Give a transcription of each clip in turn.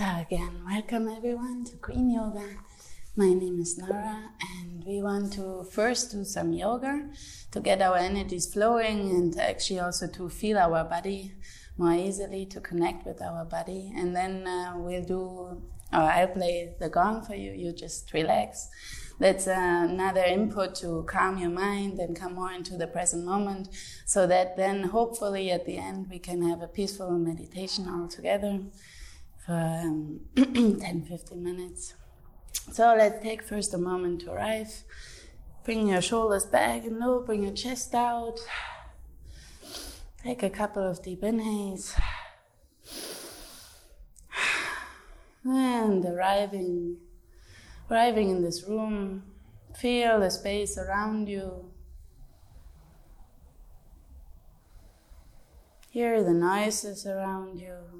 So, again, welcome everyone to Green Yoga. My name is Nara, and we want to first do some yoga to get our energies flowing and actually also to feel our body more easily, to connect with our body. And then uh, we'll do, or I'll play the gong for you, you just relax. That's another input to calm your mind and come more into the present moment so that then hopefully at the end we can have a peaceful meditation all together for um, 10 15 minutes. So let's take first a moment to arrive. Bring your shoulders back and low, bring your chest out. Take a couple of deep inhales. And arriving, arriving in this room, feel the space around you. Hear the noises around you.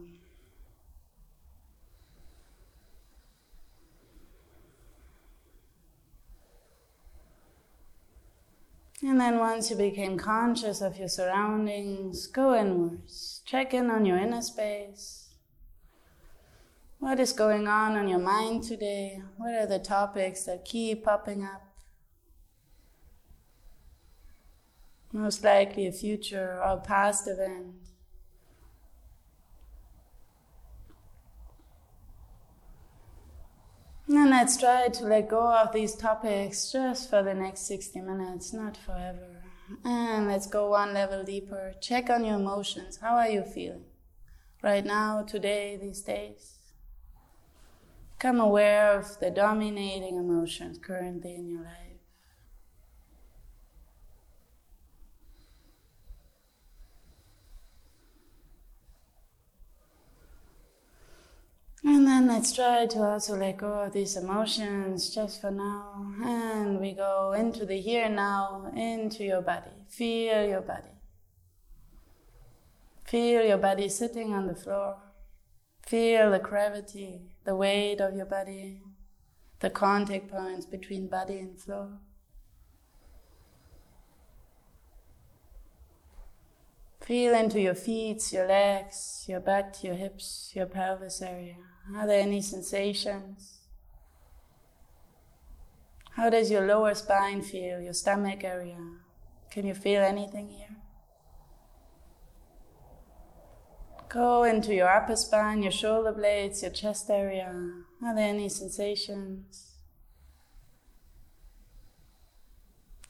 And then once you became conscious of your surroundings, go inwards. Check in on your inner space. What is going on on your mind today? What are the topics that keep popping up? Most likely a future or past event. And let's try to let go of these topics just for the next 60 minutes, not forever. And let's go one level deeper. Check on your emotions. How are you feeling right now, today, these days? Become aware of the dominating emotions currently in your life. And let's try to also let go of these emotions just for now. And we go into the here now, into your body. Feel your body. Feel your body sitting on the floor. Feel the gravity, the weight of your body, the contact points between body and floor. Feel into your feet, your legs, your butt, your hips, your pelvis area. Are there any sensations? How does your lower spine feel, your stomach area? Can you feel anything here? Go into your upper spine, your shoulder blades, your chest area. Are there any sensations?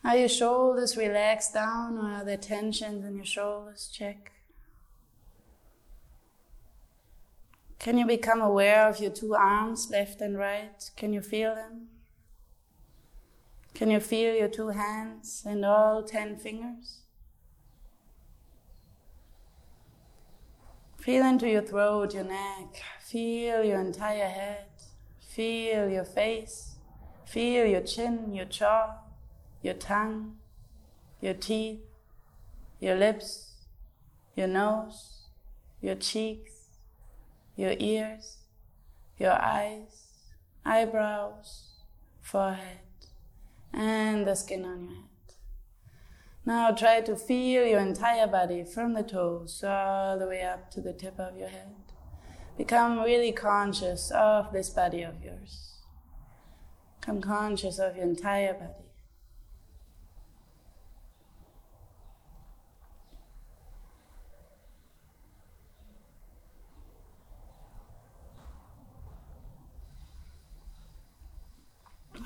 Are your shoulders relaxed down or are there tensions in your shoulders? Check. Can you become aware of your two arms, left and right? Can you feel them? Can you feel your two hands and all ten fingers? Feel into your throat, your neck. Feel your entire head. Feel your face. Feel your chin, your jaw, your tongue, your teeth, your lips, your nose, your cheeks your ears, your eyes, eyebrows, forehead, and the skin on your head. Now try to feel your entire body from the toes all the way up to the tip of your head. Become really conscious of this body of yours. Become conscious of your entire body.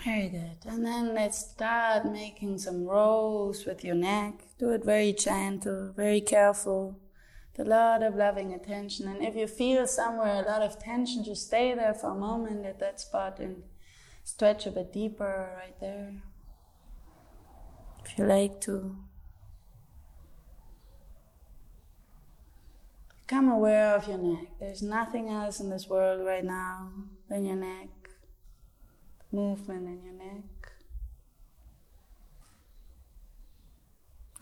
Very good. And then let's start making some rolls with your neck. Do it very gentle, very careful, a lot of loving attention. And if you feel somewhere a lot of tension, just stay there for a moment at that spot and stretch a bit deeper right there. If you like to. Become aware of your neck. There's nothing else in this world right now than your neck movement in your neck.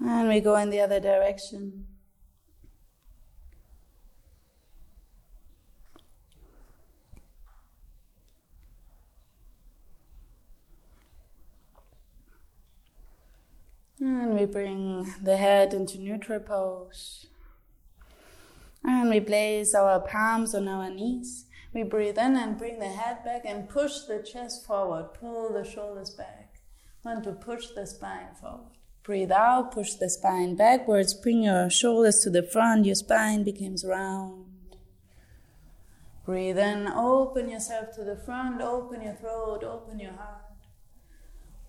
And we go in the other direction. And we bring the head into neutral pose. And we place our palms on our knees We breathe in and bring the head back and push the chest forward. Pull the shoulders back. Want to push the spine forward. Breathe out, push the spine backwards, bring your shoulders to the front, your spine becomes round. Breathe in, open yourself to the front, open your throat, open your heart.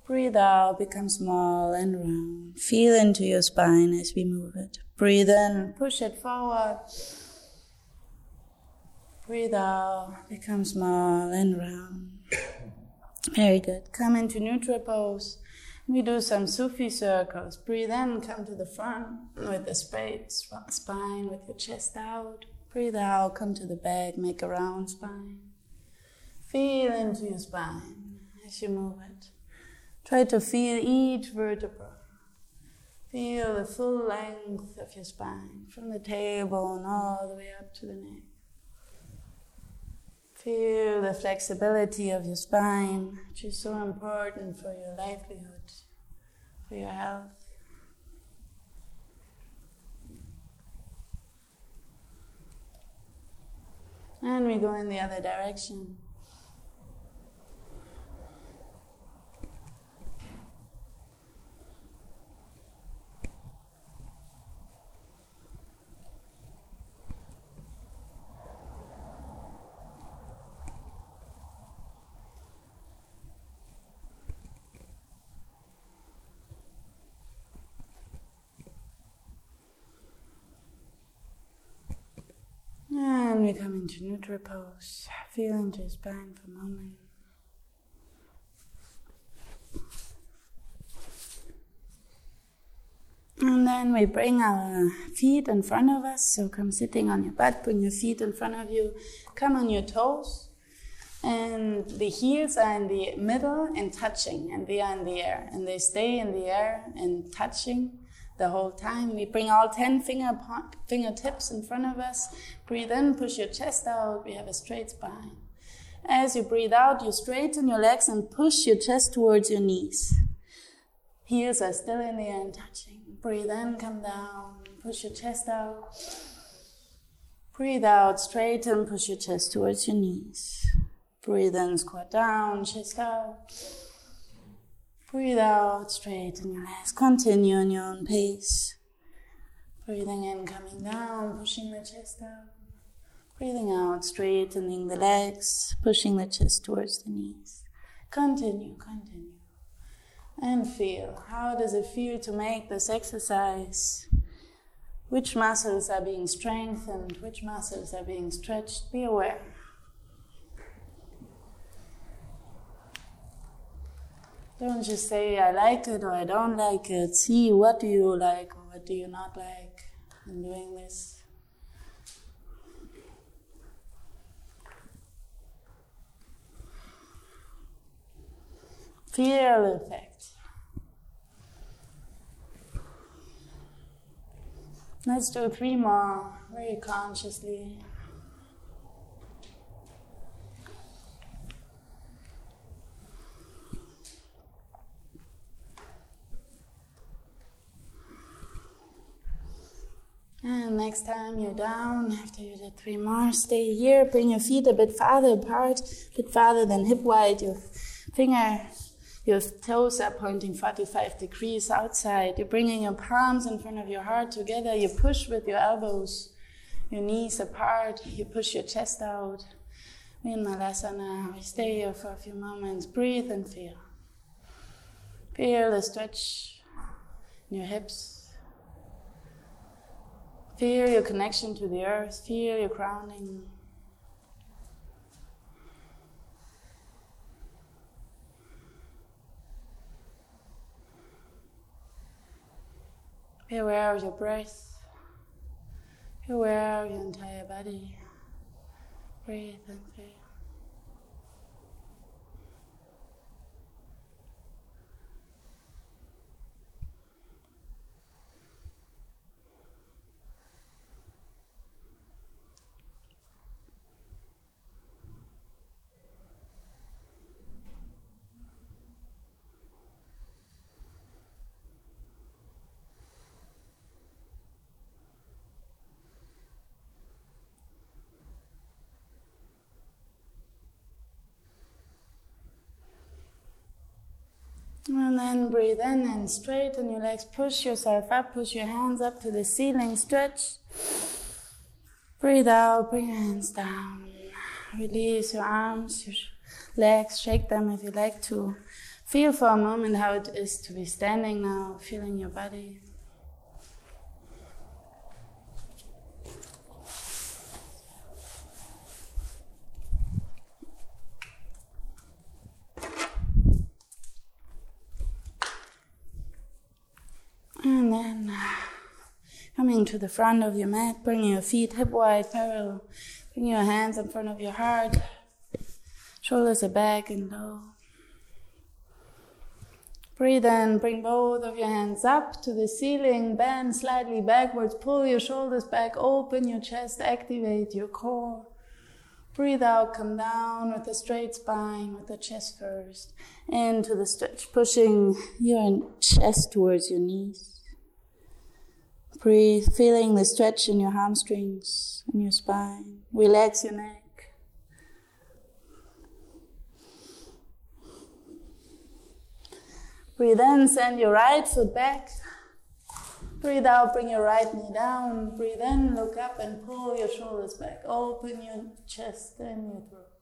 Breathe out, become small and round. Feel into your spine as we move it. Breathe in, push it forward. Breathe out, become small and round. Very good. Come into neutral pose. We do some Sufi circles. Breathe in, come to the front with the straight spine, with your chest out. Breathe out, come to the back, make a round spine. Feel into your spine as you move it. Try to feel each vertebra. Feel the full length of your spine from the tailbone all the way up to the neck. Feel the flexibility of your spine, which is so important for your livelihood, for your health. And we go in the other direction. And we come into neutral pose. Feel into your spine for a moment. And then we bring our feet in front of us. So come sitting on your butt, bring your feet in front of you. Come on your toes. And the heels are in the middle and touching, and they are in the air. And they stay in the air and touching the whole time. We bring all 10 finger, fingertips in front of us. Breathe in, push your chest out. We have a straight spine. As you breathe out, you straighten your legs and push your chest towards your knees. Heels are still in the air touching. Breathe in, come down, push your chest out. Breathe out, straighten, push your chest towards your knees. Breathe in, squat down, chest out. Breathe out, straighten your legs. Continue on your own pace. Breathing in, coming down, pushing the chest out. Breathing out, straightening the legs, pushing the chest towards the knees. Continue, continue. And feel. How does it feel to make this exercise? Which muscles are being strengthened? Which muscles are being stretched? Be aware. Don't just say I like it or I don't like it. See what do you like or what do you not like in doing this. Feel effect. Let's do three more very consciously. And next time you're down, after you did three more, stay here. Bring your feet a bit farther apart, a bit farther than hip wide. Your finger, your toes are pointing 45 degrees outside. You're bringing your palms in front of your heart together. You push with your elbows, your knees apart. You push your chest out. We in Malasana, we stay here for a few moments. Breathe and feel. Feel the stretch in your hips Feel your connection to the earth, feel your grounding. Be aware of your breath. Be aware of your entire body. Breathe and feel. And then breathe in and straighten your legs. Push yourself up. Push your hands up to the ceiling. Stretch. Breathe out. Bring your hands down. Release your arms, your legs. Shake them if you like to. Feel for a moment how it is to be standing now, feeling your body. And then uh, coming to the front of your mat, bring your feet hip wide parallel. Bring your hands in front of your heart. Shoulders are back and low. Breathe in, bring both of your hands up to the ceiling, bend slightly backwards, pull your shoulders back, open your chest, activate your core. Breathe out, come down with a straight spine, with the chest first. Into the stretch, pushing your chest towards your knees. Breathe, feeling the stretch in your hamstrings and your spine. Relax your neck. Breathe in, send your right foot back. Breathe out, bring your right knee down. Breathe in, look up and pull your shoulders back. Open your chest and your throat.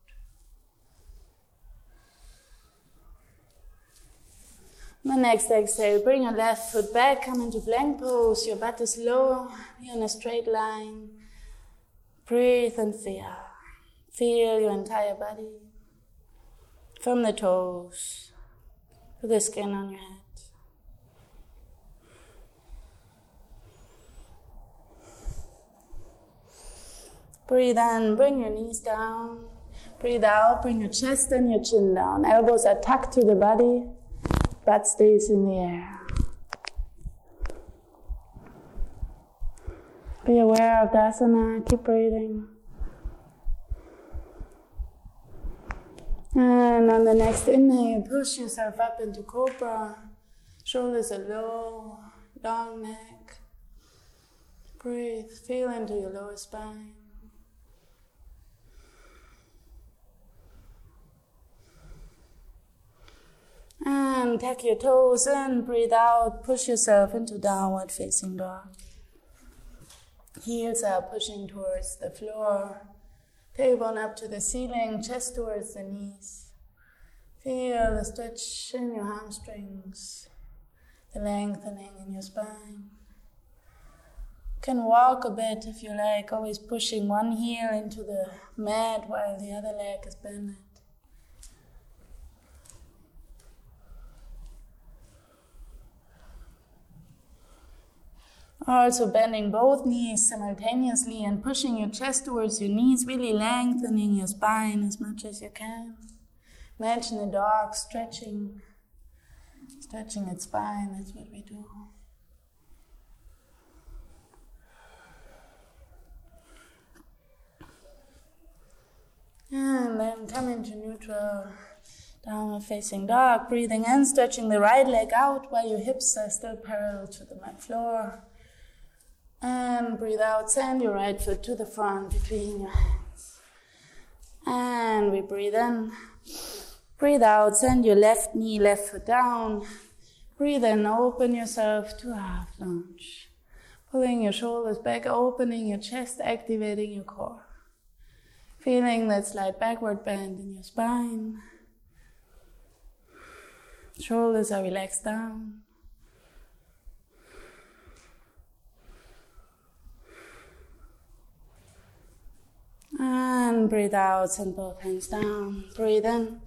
The next exhale, bring your left foot back, come into plank pose. Your butt is low, you're in a straight line. Breathe and feel. Feel your entire body from the toes to the skin on your head. Breathe in, bring your knees down. Breathe out, bring your chest and your chin down. Elbows are tucked to the body butt stays in the air. Be aware of dasana, keep breathing. And on the next inhale, push yourself up into cobra. Shoulders are low, long neck. Breathe, feel into your lower spine. And tuck your toes in, breathe out, push yourself into downward facing dog. Heels are pushing towards the floor, tailbone up to the ceiling, chest towards the knees. Feel the stretch in your hamstrings, the lengthening in your spine. You can walk a bit if you like, always pushing one heel into the mat while the other leg is bending. Also bending both knees simultaneously and pushing your chest towards your knees, really lengthening your spine as much as you can. Imagine a dog stretching, stretching its spine. That's what we do. And then come into neutral, downward facing dog, breathing in, stretching the right leg out while your hips are still parallel to the mat floor. And breathe out, send your right foot to the front between your hands. And we breathe in. Breathe out, send your left knee, left foot down. Breathe in, open yourself to half lunge. Pulling your shoulders back, opening your chest, activating your core. Feeling that slight backward bend in your spine. Shoulders are relaxed down. And breathe out, send both hands down. Breathe in.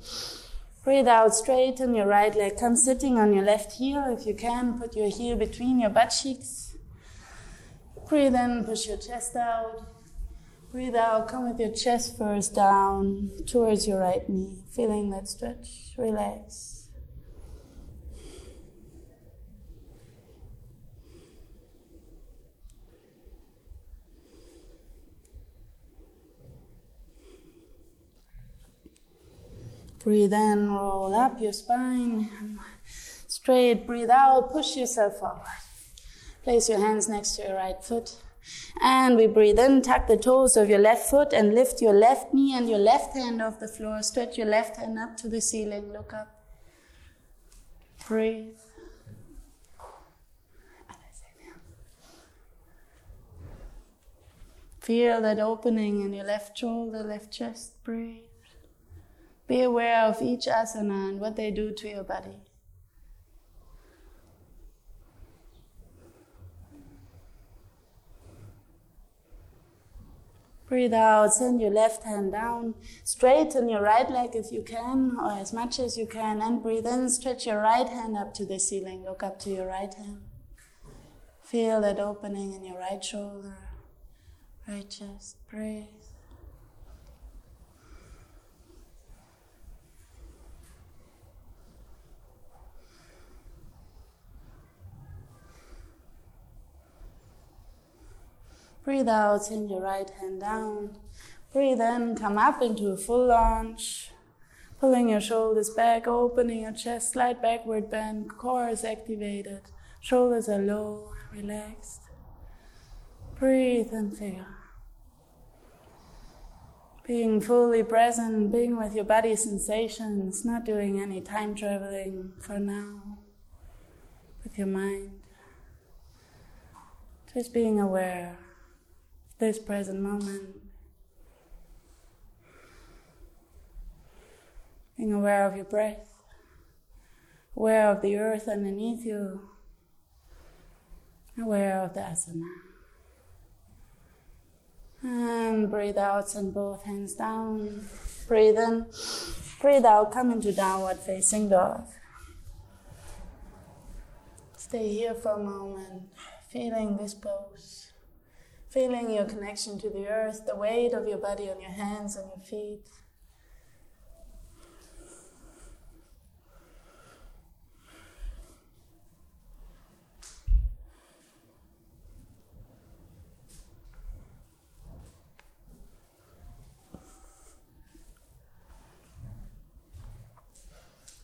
Breathe out, straighten your right leg. Come sitting on your left heel if you can. Put your heel between your butt cheeks. Breathe in, push your chest out. Breathe out, come with your chest first down towards your right knee. Feeling that stretch, relax. Breathe in, roll up your spine. Straight, breathe out, push yourself forward. Place your hands next to your right foot. And we breathe in, tuck the toes of your left foot and lift your left knee and your left hand off the floor. Stretch your left hand up to the ceiling, look up. Breathe. Feel that opening in your left shoulder, left chest. Breathe. Be aware of each asana and what they do to your body. Breathe out, send your left hand down, straighten your right leg if you can, or as much as you can, and breathe in, stretch your right hand up to the ceiling, look up to your right hand. Feel that opening in your right shoulder. Right chest, breathe. Breathe out, send your right hand down. Breathe in, come up into a full lunge. Pulling your shoulders back, opening your chest, slight backward bend, core is activated. Shoulders are low, relaxed. Breathe and feel. Being fully present, being with your body sensations, not doing any time traveling for now with your mind. Just being aware this present moment. Being aware of your breath, aware of the earth underneath you, aware of the asana. And breathe out, send both hands down. Breathe in. Breathe out, come into downward facing dog. Stay here for a moment, feeling this pose. Feeling your connection to the earth, the weight of your body on your hands and your feet.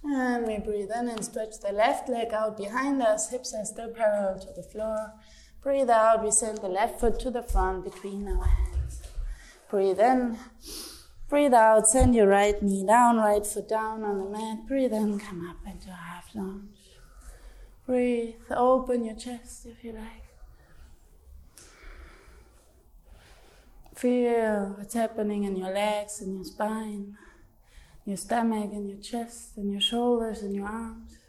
And we breathe in and stretch the left leg out behind us, hips are still parallel to the floor. Breathe out, we send the left foot to the front between our hands. Breathe in, breathe out, send your right knee down, right foot down on the mat. Breathe in, come up into half lunge. Breathe, open your chest if you like. Feel what's happening in your legs and your spine your stomach and your chest and your shoulders and your arms.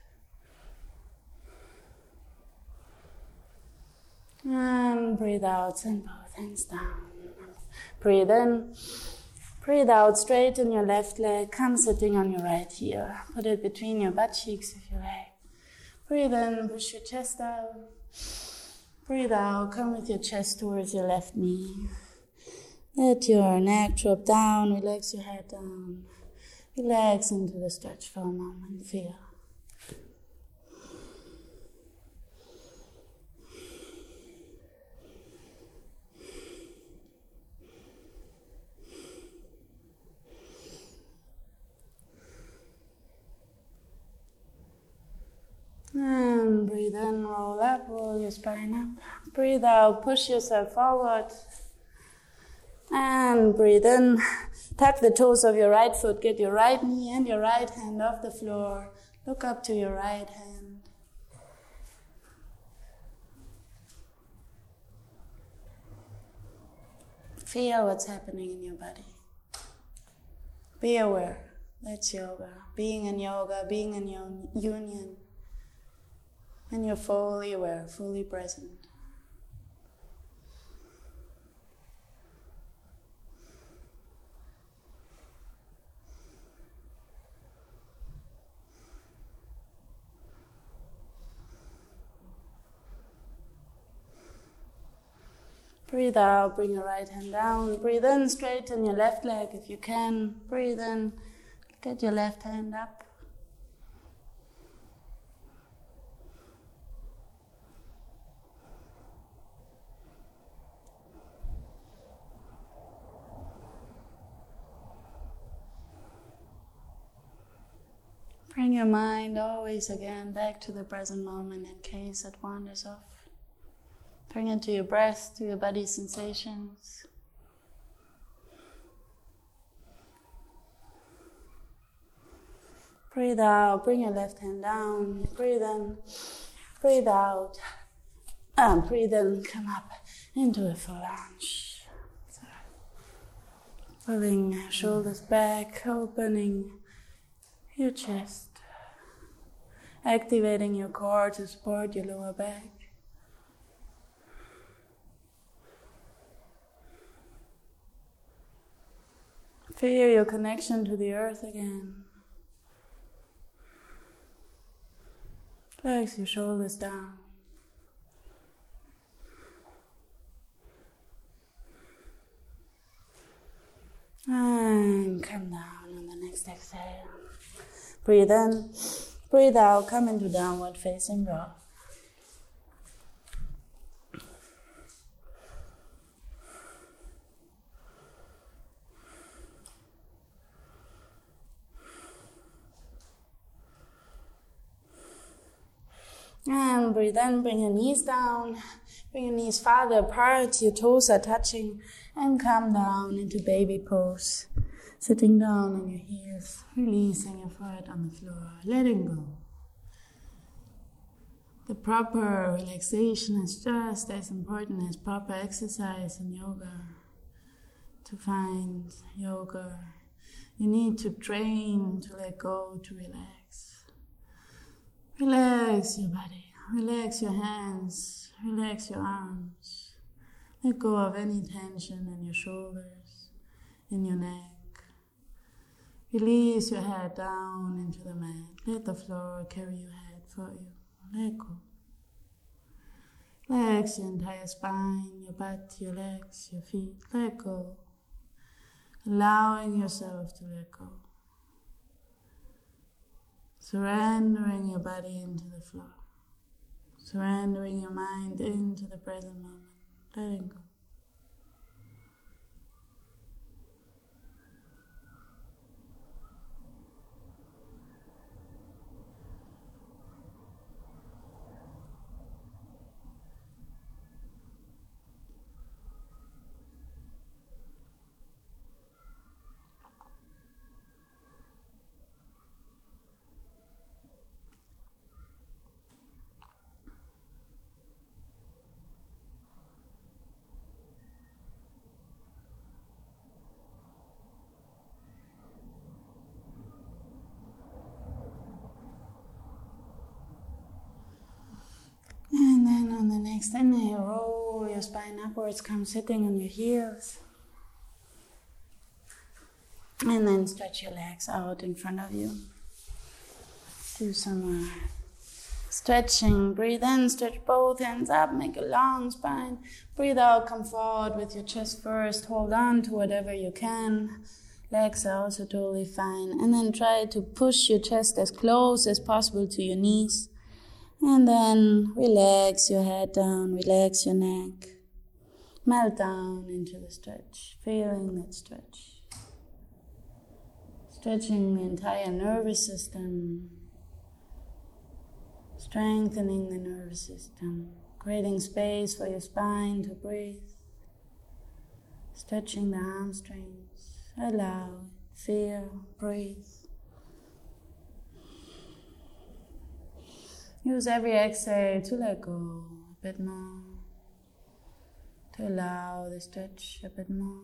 And breathe out, send both hands down. Breathe in. Breathe out, straighten your left leg, come sitting on your right heel. Put it between your butt cheeks if you like. Breathe in, push your chest out. Breathe out, come with your chest towards your left knee. Let your neck drop down, relax your head down. Relax into the stretch for a moment. Feel. And breathe in, roll up, roll your spine up. Breathe out, push yourself forward. And breathe in, Tuck the toes of your right foot, get your right knee and your right hand off the floor. Look up to your right hand. Feel what's happening in your body. Be aware. That's yoga. Being in yoga, being in your union. And you're fully aware, fully present. Breathe out, bring your right hand down. Breathe in, straighten your left leg if you can. Breathe in, get your left hand up. Bring your mind always again back to the present moment in case it wanders off. Bring it to your breath, to your body sensations. Breathe out, bring your left hand down. Breathe in, breathe out. And breathe in, come up into a full lunge. Pulling shoulders back, opening your chest. Activating your core to support your lower back. Feel your connection to the earth again. Relax your shoulders down. And come down on the next exhale. Breathe in, breathe out, come into downward facing dog. And um, breathe in, bring your knees down, bring your knees farther apart, your toes are touching, and come down into baby pose. Sitting down on your heels, releasing your foot on the floor, letting go. The proper relaxation is just as important as proper exercise in yoga. To find yoga, you need to train to let go, to relax. Relax your body, relax your hands, relax your arms. Let go of any tension in your shoulders, in your neck. Release your head down into the mat. Let the floor carry your head for you. Let go. Relax your entire spine, your butt, your legs, your feet. Let go. Allowing yourself to let go. Surrendering your body into the floor. Surrendering your mind into the present moment. Letting go. Next inhale, roll your spine upwards, come sitting on your heels. And then stretch your legs out in front of you. Do some uh, stretching. Breathe in, stretch both hands up, make a long spine. Breathe out, come forward with your chest first. Hold on to whatever you can. Legs are also totally fine. And then try to push your chest as close as possible to your knees. And then relax your head down, relax your neck. Melt down into the stretch, feeling that stretch. Stretching the entire nervous system, strengthening the nervous system, creating space for your spine to breathe, stretching the hamstrings. Allow, feel, breathe. Use every exhale to let go a bit more, allow the stretch a bit more.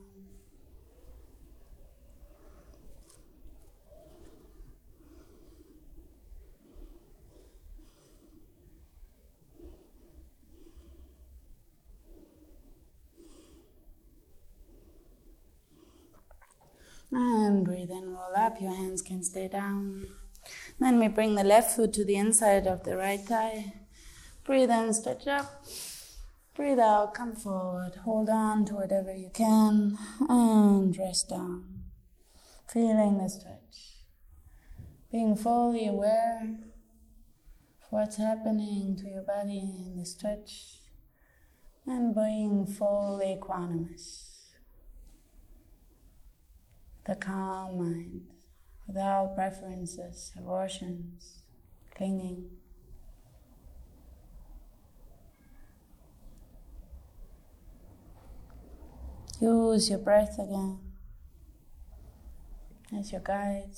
And breathe in, roll up, your hands can stay down. Then we bring the left foot to the inside of the right thigh. Breathe in, stretch up. Breathe out, come forward. Hold on to whatever you can and rest down. Feeling the stretch. Being fully aware of what's happening to your body in the stretch and being fully equanimous. The calm mind without preferences, aversions, clinging. Use your breath again as your guide.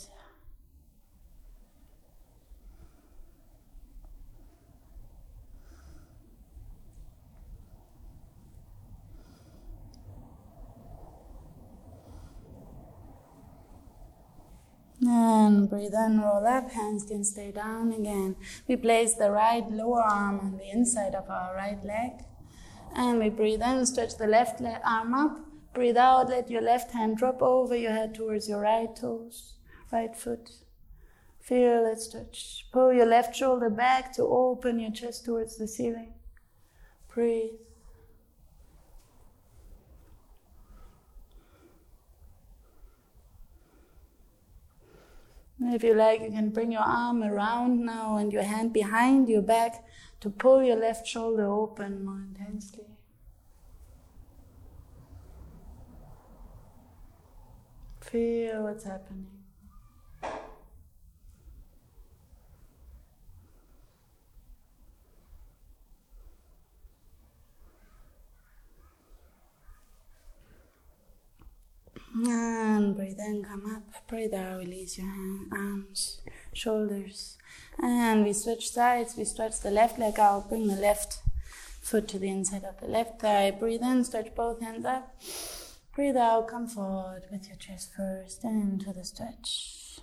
And breathe in, roll up, hands can stay down again. We place the right lower arm on the inside of our right leg. And we breathe in, stretch the left leg, arm up. Breathe out, let your left hand drop over your head towards your right toes, right foot. Feel it stretch. Pull your left shoulder back to open your chest towards the ceiling. Breathe. If you like, you can bring your arm around now and your hand behind your back to pull your left shoulder open more intensely. Feel what's happening. And breathe in, come up. Breathe out, release your hand, arms, shoulders. And we switch sides. We stretch the left leg out. Bring the left foot to the inside of the left thigh. Breathe in, stretch both hands up. Breathe out, come forward with your chest first and into the stretch.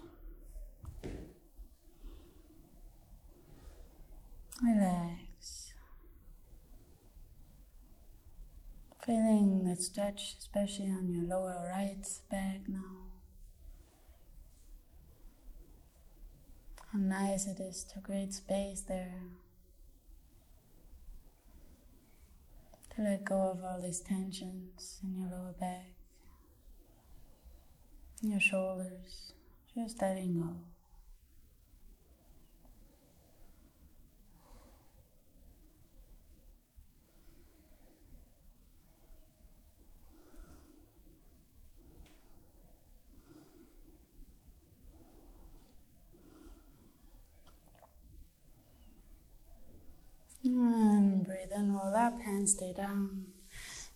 Relax. Feeling that stretch, especially on your lower right back now. How nice it is to create space there. To let go of all these tensions in your lower back, your shoulders, just letting go. And breathe in, roll stay down. Um,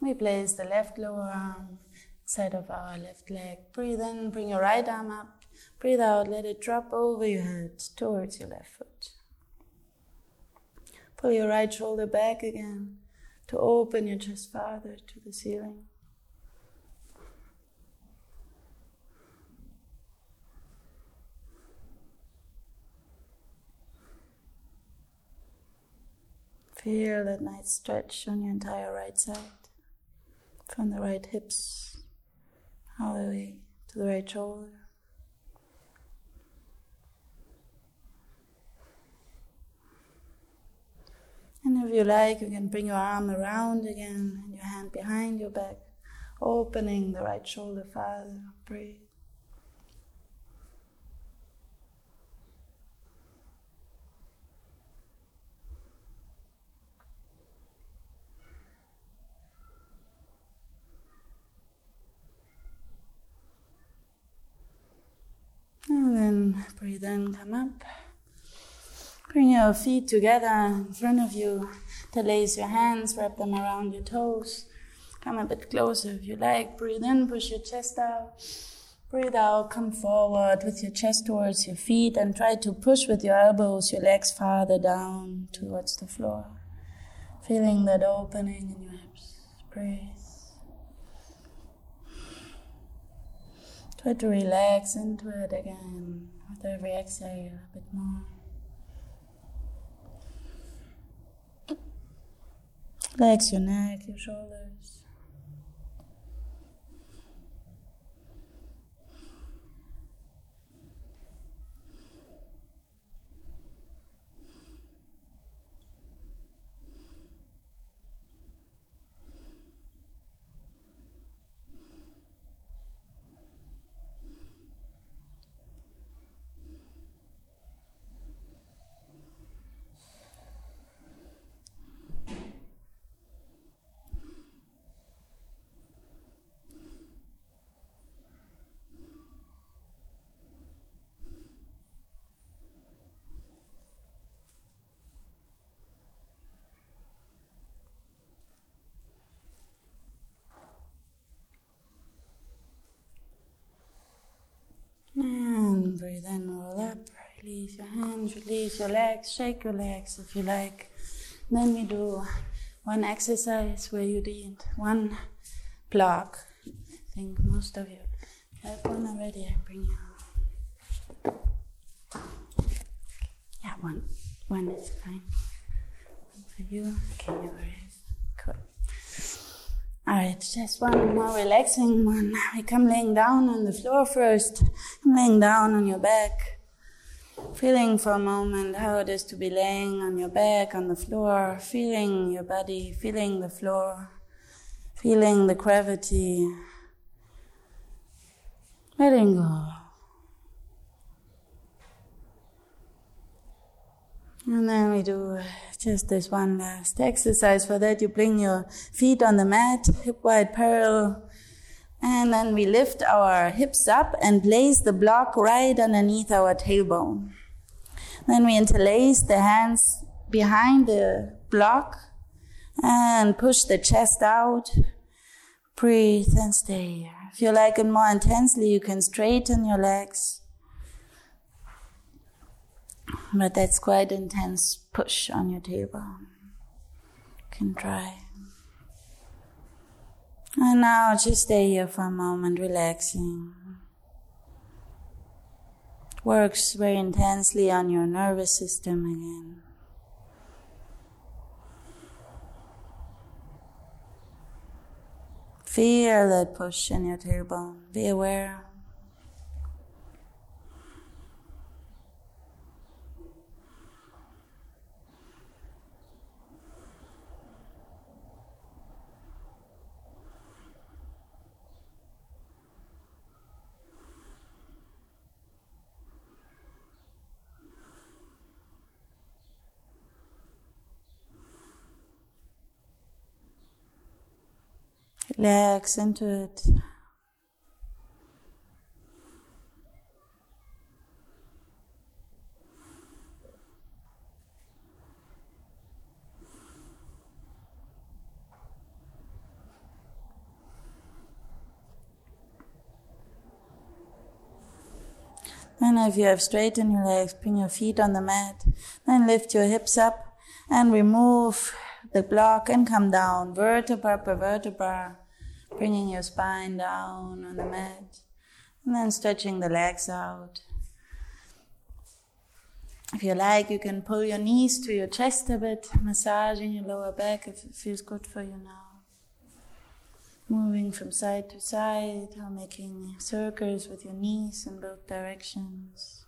we place the left lower arm side of our left leg. Breathe in, bring your right arm up. Breathe out, let it drop over your head towards your left foot. Pull your right shoulder back again to open your chest farther to the ceiling. Feel that nice stretch on your entire right side, from the right hips all the way to the right shoulder. And if you like, you can bring your arm around again and your hand behind your back, opening the right shoulder farther. Breathe. And then breathe in, come up. Bring your feet together in front of you. Interlace your hands, wrap them around your toes. Come a bit closer if you like. Breathe in, push your chest out. Breathe out, come forward with your chest towards your feet and try to push with your elbows, your legs farther down towards the floor. Feeling that opening in your hips. Breathe. Try to relax into it again with every exhale a bit more. Relax your neck, your shoulders. And breathe in, roll up, release your hands, release your legs, shake your legs if you like. Then we do one exercise where you need one block. I think most of you have one already. I bring you. Yeah, one. One is fine. One for you. Okay, yours. Cool. Alright, just one more relaxing one. We come laying down on the floor first. I'm laying down on your back. Feeling for a moment how it is to be laying on your back on the floor, feeling your body, feeling the floor, feeling the gravity. Letting go. And then we do just this one last exercise. For that, you bring your feet on the mat, hip wide parallel. And then we lift our hips up and place the block right underneath our tailbone. Then we interlace the hands behind the block and push the chest out. Breathe and stay. If you like it more intensely, you can straighten your legs. But that's quite intense push on your tailbone. You can try. And now just stay here for a moment, relaxing. Works very intensely on your nervous system again. Feel that push in your tailbone. Be aware. Relax into it. Then if you have straightened your legs, bring your feet on the mat. Then lift your hips up and remove the block and come down vertebra per vertebra bringing your spine down on the mat, and then stretching the legs out. If you like, you can pull your knees to your chest a bit, massaging your lower back if it feels good for you now. Moving from side to side, or making circles with your knees in both directions.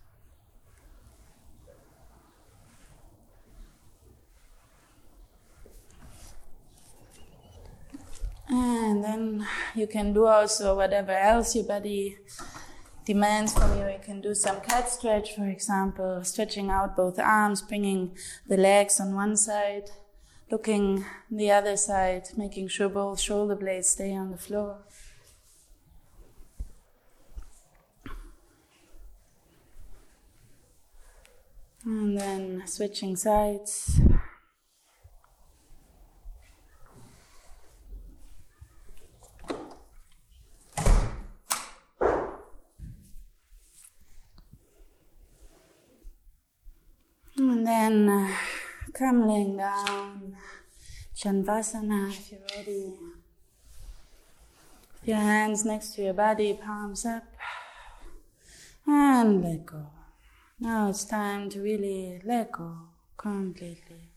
And then you can do also whatever else your body demands from you. You can do some cat stretch, for example, stretching out both arms, bringing the legs on one side, looking the other side, making sure both shoulder blades stay on the floor. And then switching sides. And then uh, come laying down, Shavasana if you're ready. Your hands next to your body, palms up, and let go. Now it's time to really let go completely.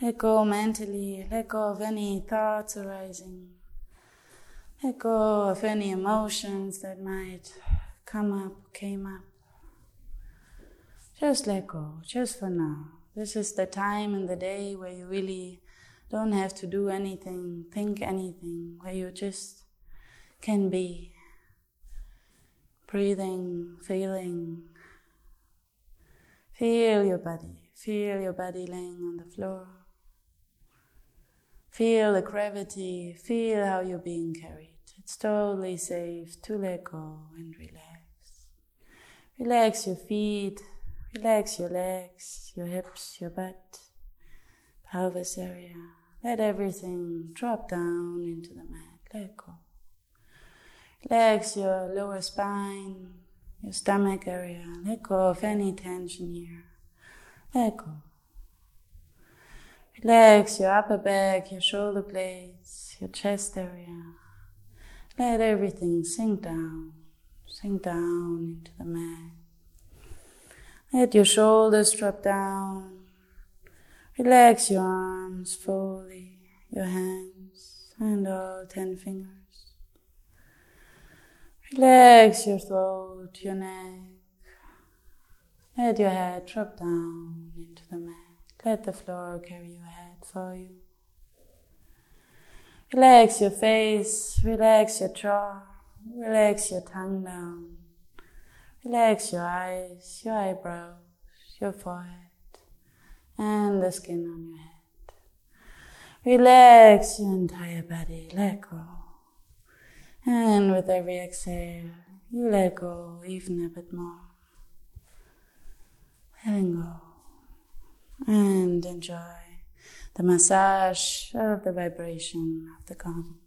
Let go mentally, let go of any thoughts arising. Let go of any emotions that might come up, came up. Just let go, just for now. This is the time in the day where you really don't have to do anything, think anything, where you just can be breathing, feeling. Feel your body, feel your body laying on the floor. Feel the gravity, feel how you're being carried. It's totally safe to let go and relax. Relax your feet, Relax your legs, your hips, your butt, pelvis area. Let everything drop down into the mat. Let go. Relax your lower spine, your stomach area. Let go of any tension here. Let go. Relax your upper back, your shoulder blades, your chest area. Let everything sink down, sink down into the mat. Let your shoulders drop down. Relax your arms fully, your hands and all ten fingers. Relax your throat, your neck. Let your head drop down into the mat. Let the floor carry your head for you. Relax your face, relax your jaw, relax your tongue down. Relax your eyes, your eyebrows, your forehead, and the skin on your head. Relax your entire body, let go. And with every exhale, you let go even a bit more. Letting go. And enjoy the massage of the vibration of the gong.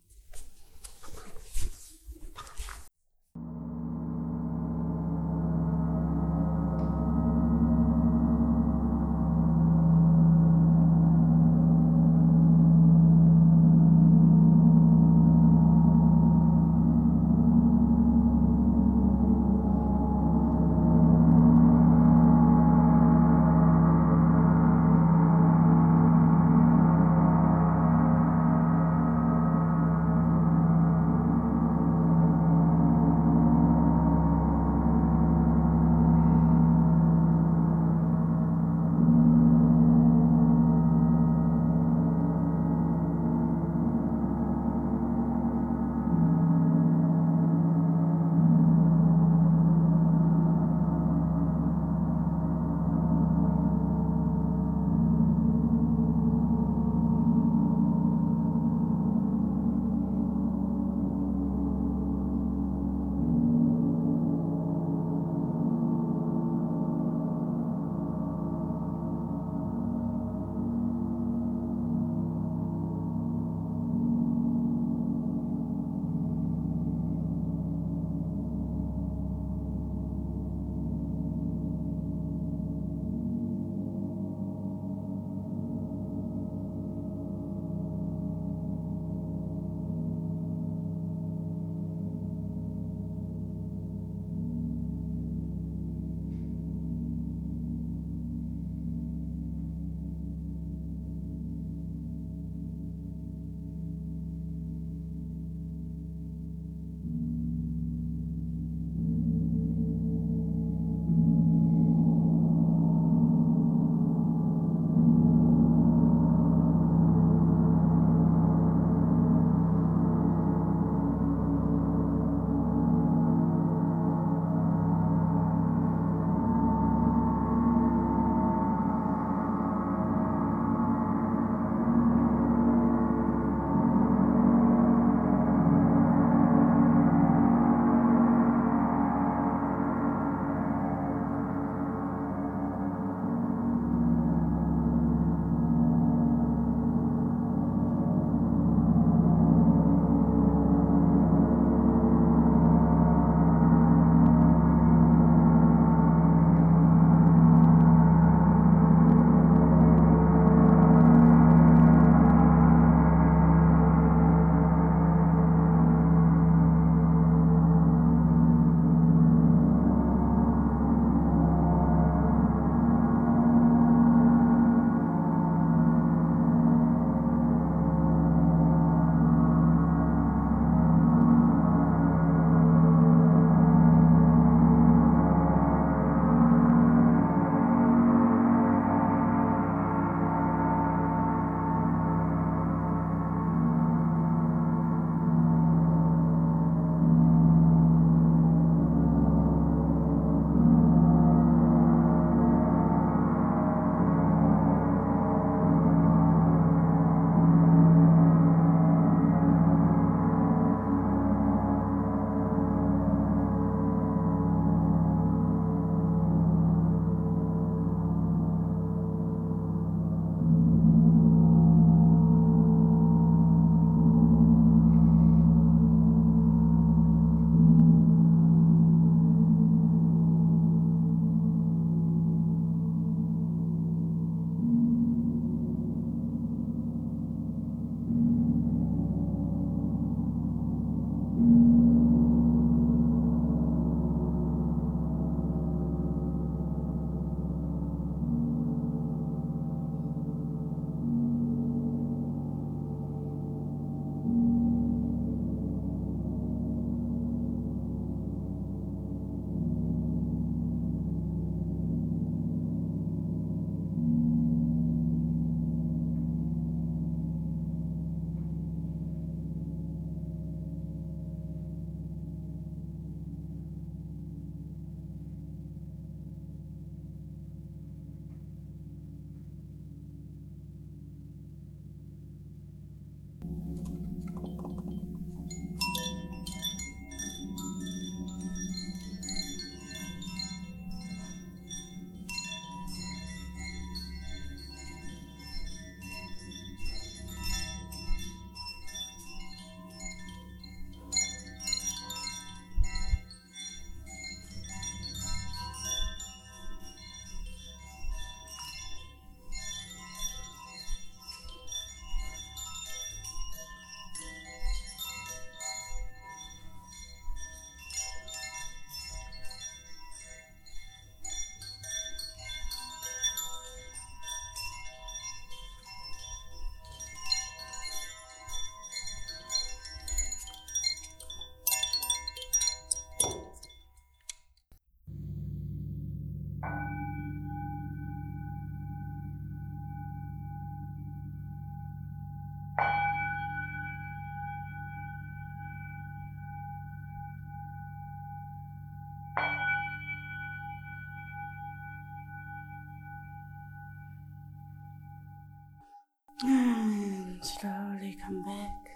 Come back,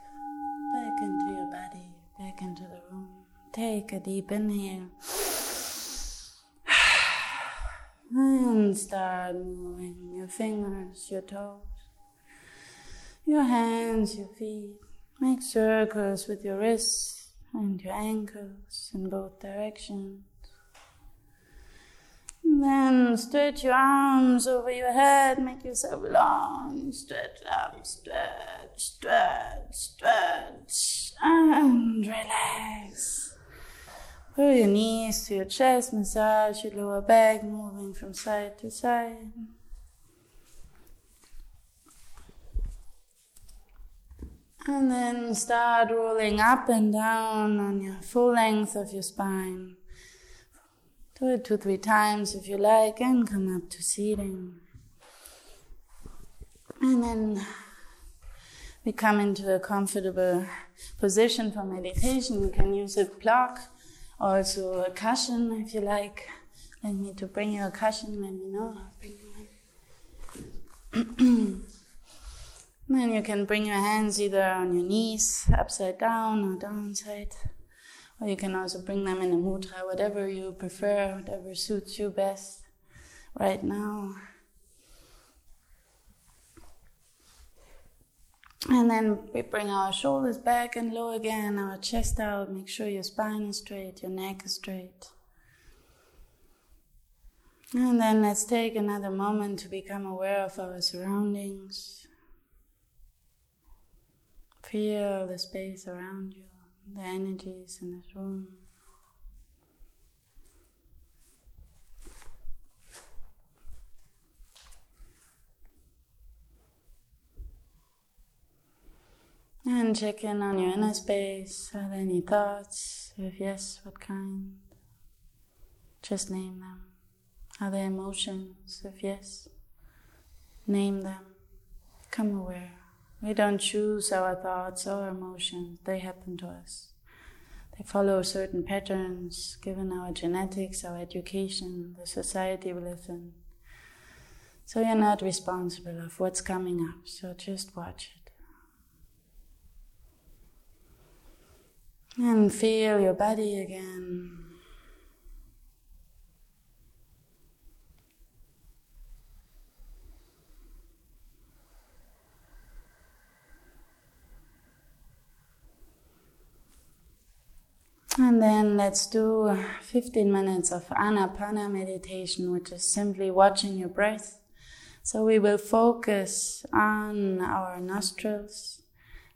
back into your body, back into the room. Take a deep inhale. And start moving your fingers, your toes, your hands, your feet. Make circles with your wrists and your ankles in both directions. Then stretch your arms over your head, make yourself long. Stretch up, stretch, stretch, stretch, and relax. Pull your knees to your chest, massage your lower back, moving from side to side. And then start rolling up and down on your full length of your spine. Do it two, three times if you like, and come up to seating. And then we come into a comfortable position for meditation. You can use a block, also a cushion if you like. Let me to bring you a cushion, let me know. I'll bring you then you can bring your hands either on your knees, upside down or downside. Or you can also bring them in a mudra, whatever you prefer, whatever suits you best right now. And then we bring our shoulders back and low again, our chest out. Make sure your spine is straight, your neck is straight. And then let's take another moment to become aware of our surroundings. Feel the space around you the energies in this room. And check in on your inner space. Are there any thoughts? If yes, what kind? Just name them. Are there emotions? If yes, name them. Come aware. We don't choose our thoughts or emotions, they happen to us. They follow certain patterns given our genetics, our education, the society we live in. So you're not responsible of what's coming up, so just watch it. And feel your body again. And then let's do 15 minutes of anapana meditation, which is simply watching your breath. So we will focus on our nostrils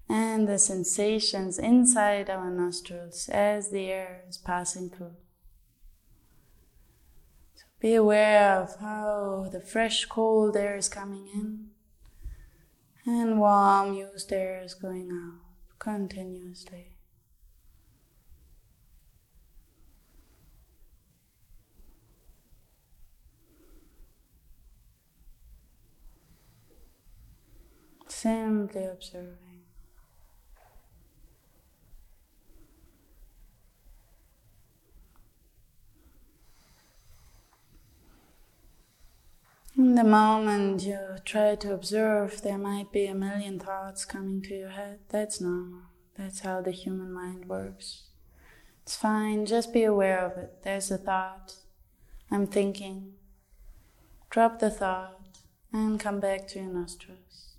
and the sensations inside our nostrils as the air is passing through. So be aware of how the fresh, cold air is coming in and warm, used air is going out continuously. Simply observing. In the moment you try to observe, there might be a million thoughts coming to your head. That's normal. That's how the human mind works. It's fine, just be aware of it. There's a thought. I'm thinking. Drop the thought and come back to your nostrils.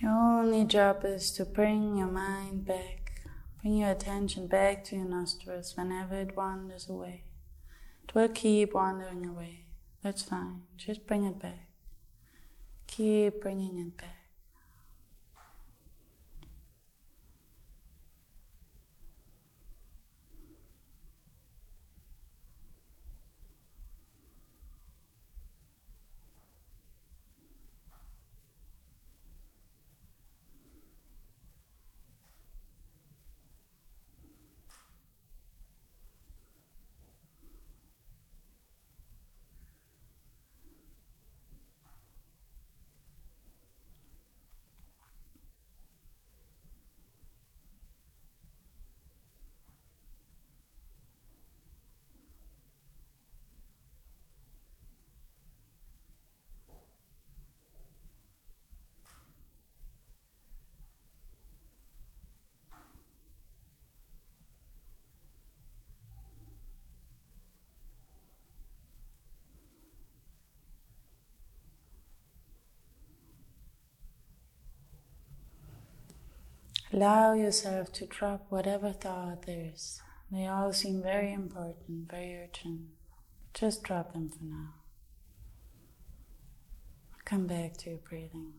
Your only job is to bring your mind back, bring your attention back to your nostrils whenever it wanders away. It will keep wandering away. That's fine. Just bring it back. Keep bringing it back. Allow yourself to drop whatever thought there is. They all seem very important, very urgent. Just drop them for now. Come back to your breathing.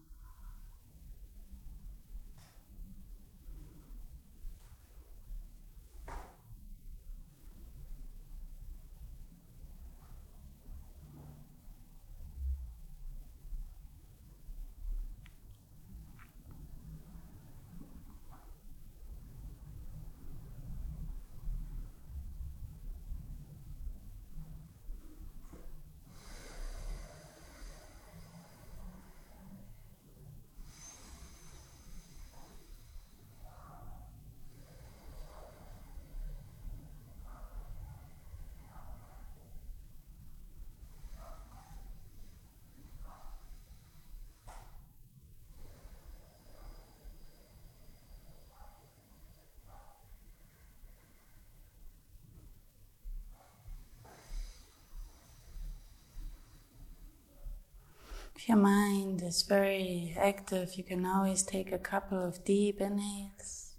If your mind is very active, you can always take a couple of deep inhales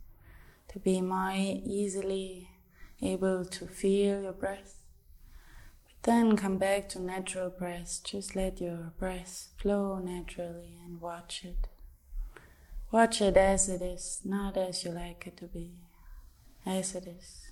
to be more easily able to feel your breath. But then come back to natural breath. Just let your breath flow naturally and watch it. Watch it as it is, not as you like it to be, as it is.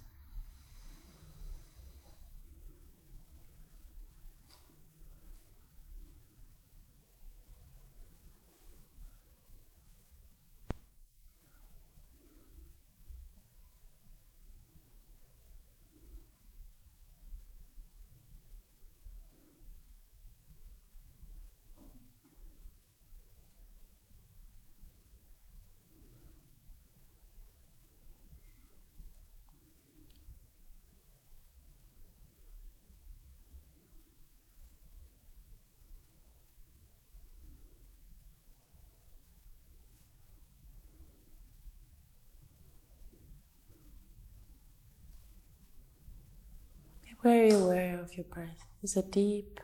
Very aware of your breath. Is it deep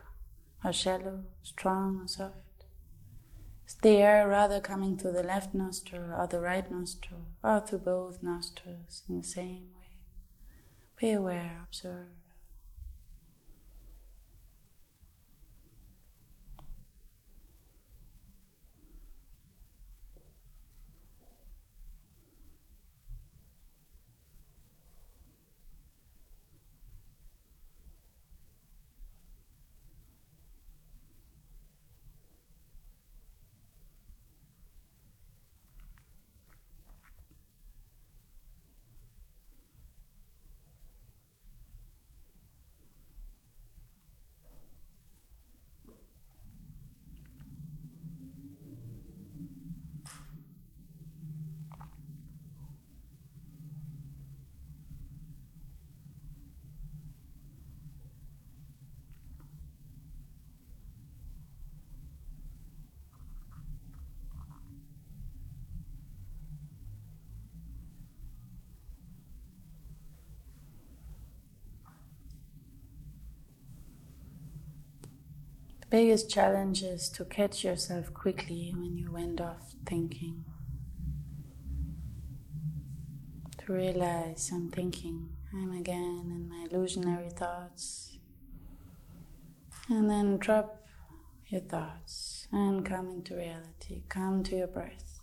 or shallow, strong or soft? Is the air rather coming through the left nostril or the right nostril or through both nostrils in the same way? Be aware, observe. Biggest challenge is to catch yourself quickly when you went off thinking. To realize I'm thinking, I'm again in my illusionary thoughts. And then drop your thoughts and come into reality. Come to your breath,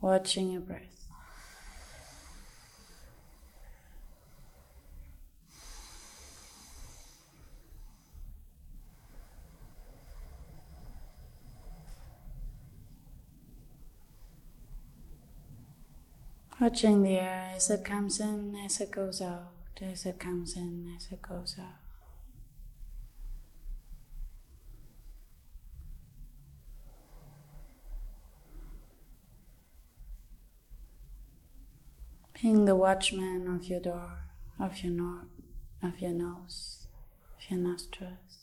watching your breath. Watching the air as it comes in, as it goes out, as it comes in, as it goes out. Being the watchman of your door, of your, nor- of your nose, of your nostrils.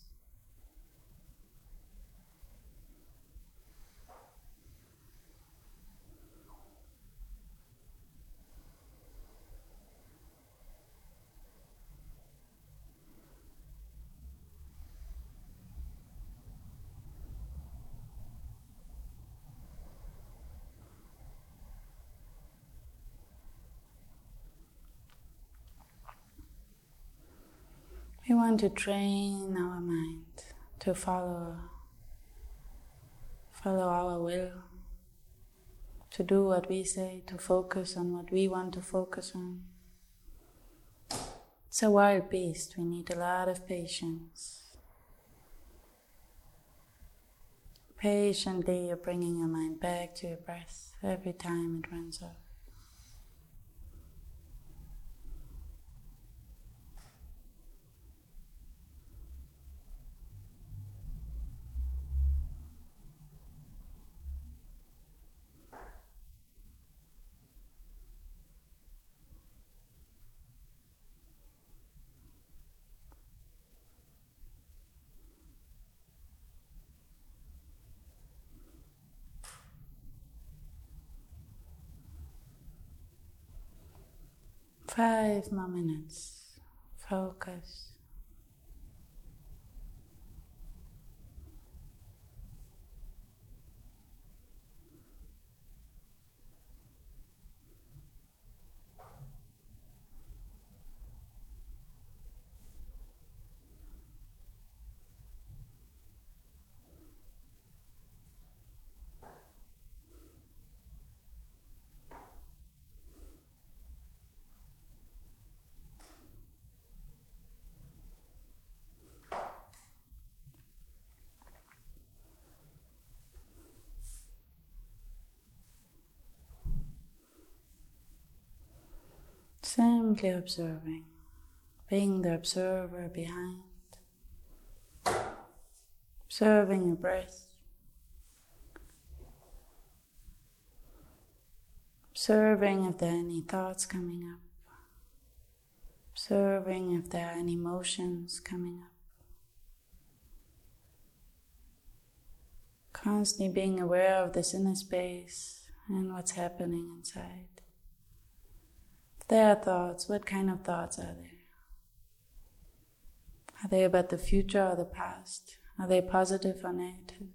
Want to train our mind to follow follow our will, to do what we say, to focus on what we want to focus on. It's a wild beast, we need a lot of patience. Patiently, you're bringing your mind back to your breath every time it runs off. Five more minutes. Focus. Simply observing, being the observer behind, observing your breath, observing if there are any thoughts coming up, observing if there are any emotions coming up. Constantly being aware of this inner space and what's happening inside there are thoughts, what kind of thoughts are there? Are they about the future or the past? Are they positive or negative?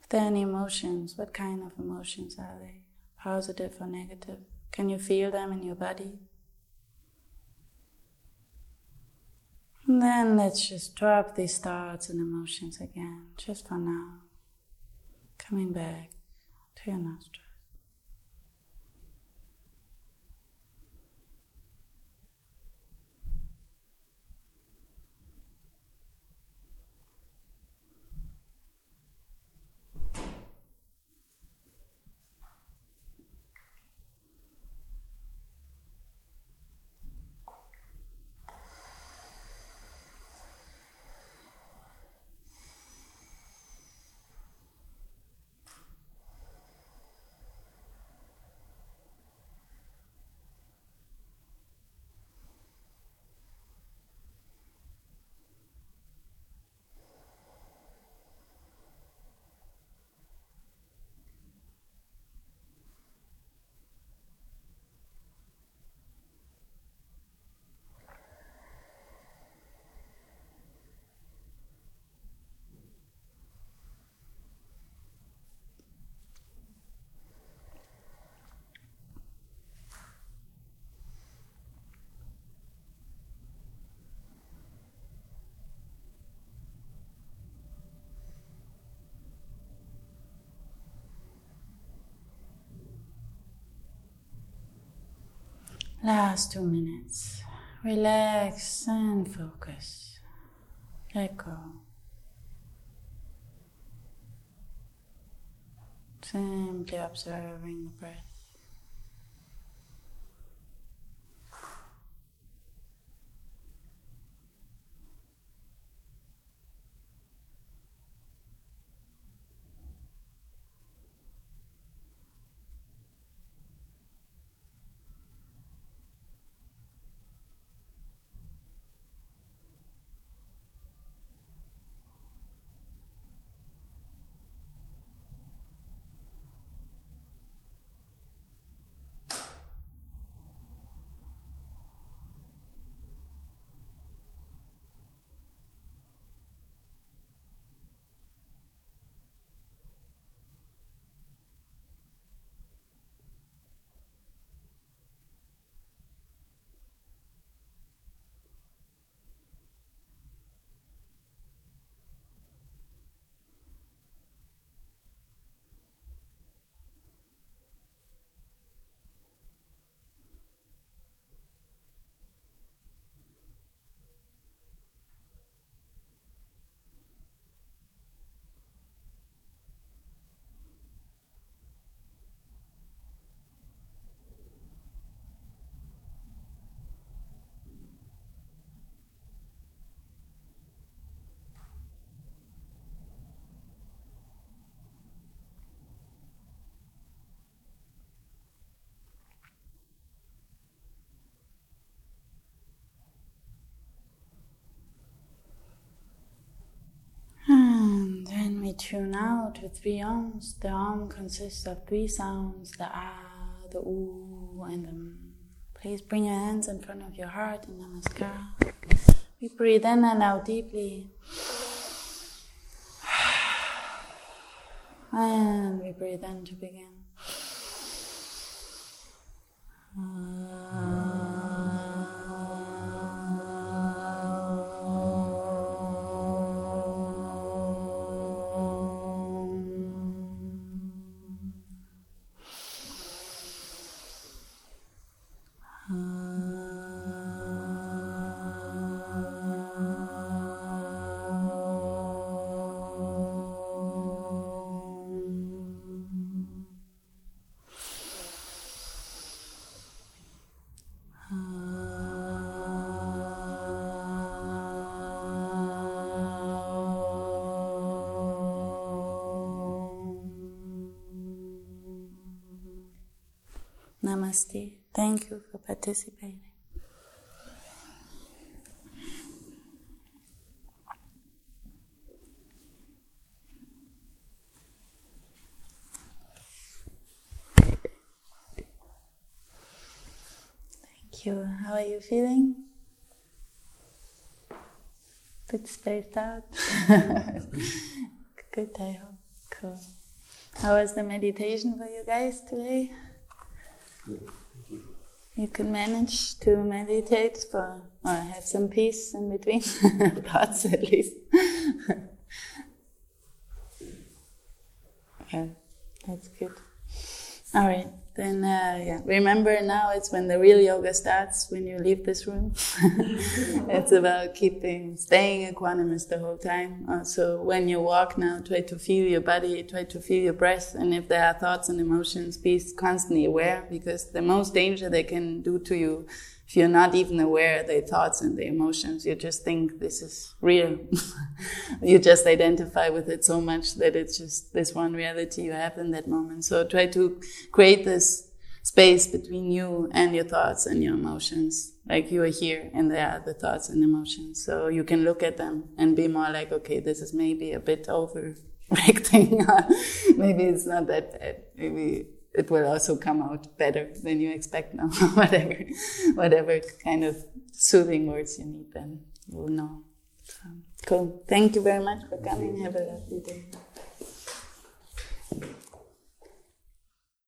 If there are any emotions, what kind of emotions are they? Positive or negative? Can you feel them in your body? And then let's just drop these thoughts and emotions again, just for now. Coming back to your nostrils. Last two minutes. Relax and focus. Let go. Simply observing the breath. Tune out with three Aums. The Aum consists of three sounds the ah, the oo, and the m. Please bring your hands in front of your heart in Namaskar. We breathe in and out deeply. And we breathe in to begin. Namaste. Thank you for participating. Thank you. How are you feeling? A Bit spaced out. Good, I hope. Cool. How was the meditation for you guys today? You can manage to meditate for, or have some peace in between thoughts at least. okay, that's good. All right, then uh, yeah. Remember now it's when the real yoga starts. When you leave this room, it's about keeping, staying equanimous the whole time. So when you walk now, try to feel your body, try to feel your breath, and if there are thoughts and emotions, be constantly aware because the most danger they can do to you if you're not even aware of the thoughts and the emotions, you just think this is real. you just identify with it so much that it's just this one reality you have in that moment. So try to create this space between you and your thoughts and your emotions. Like you are here and there are the thoughts and emotions. So you can look at them and be more like, okay, this is maybe a bit overreacting. maybe it's not that bad. Maybe it will also come out better than you expect now. whatever, whatever kind of soothing words you need, then you'll know. So, cool. Thank you very much for coming. Have a lovely day.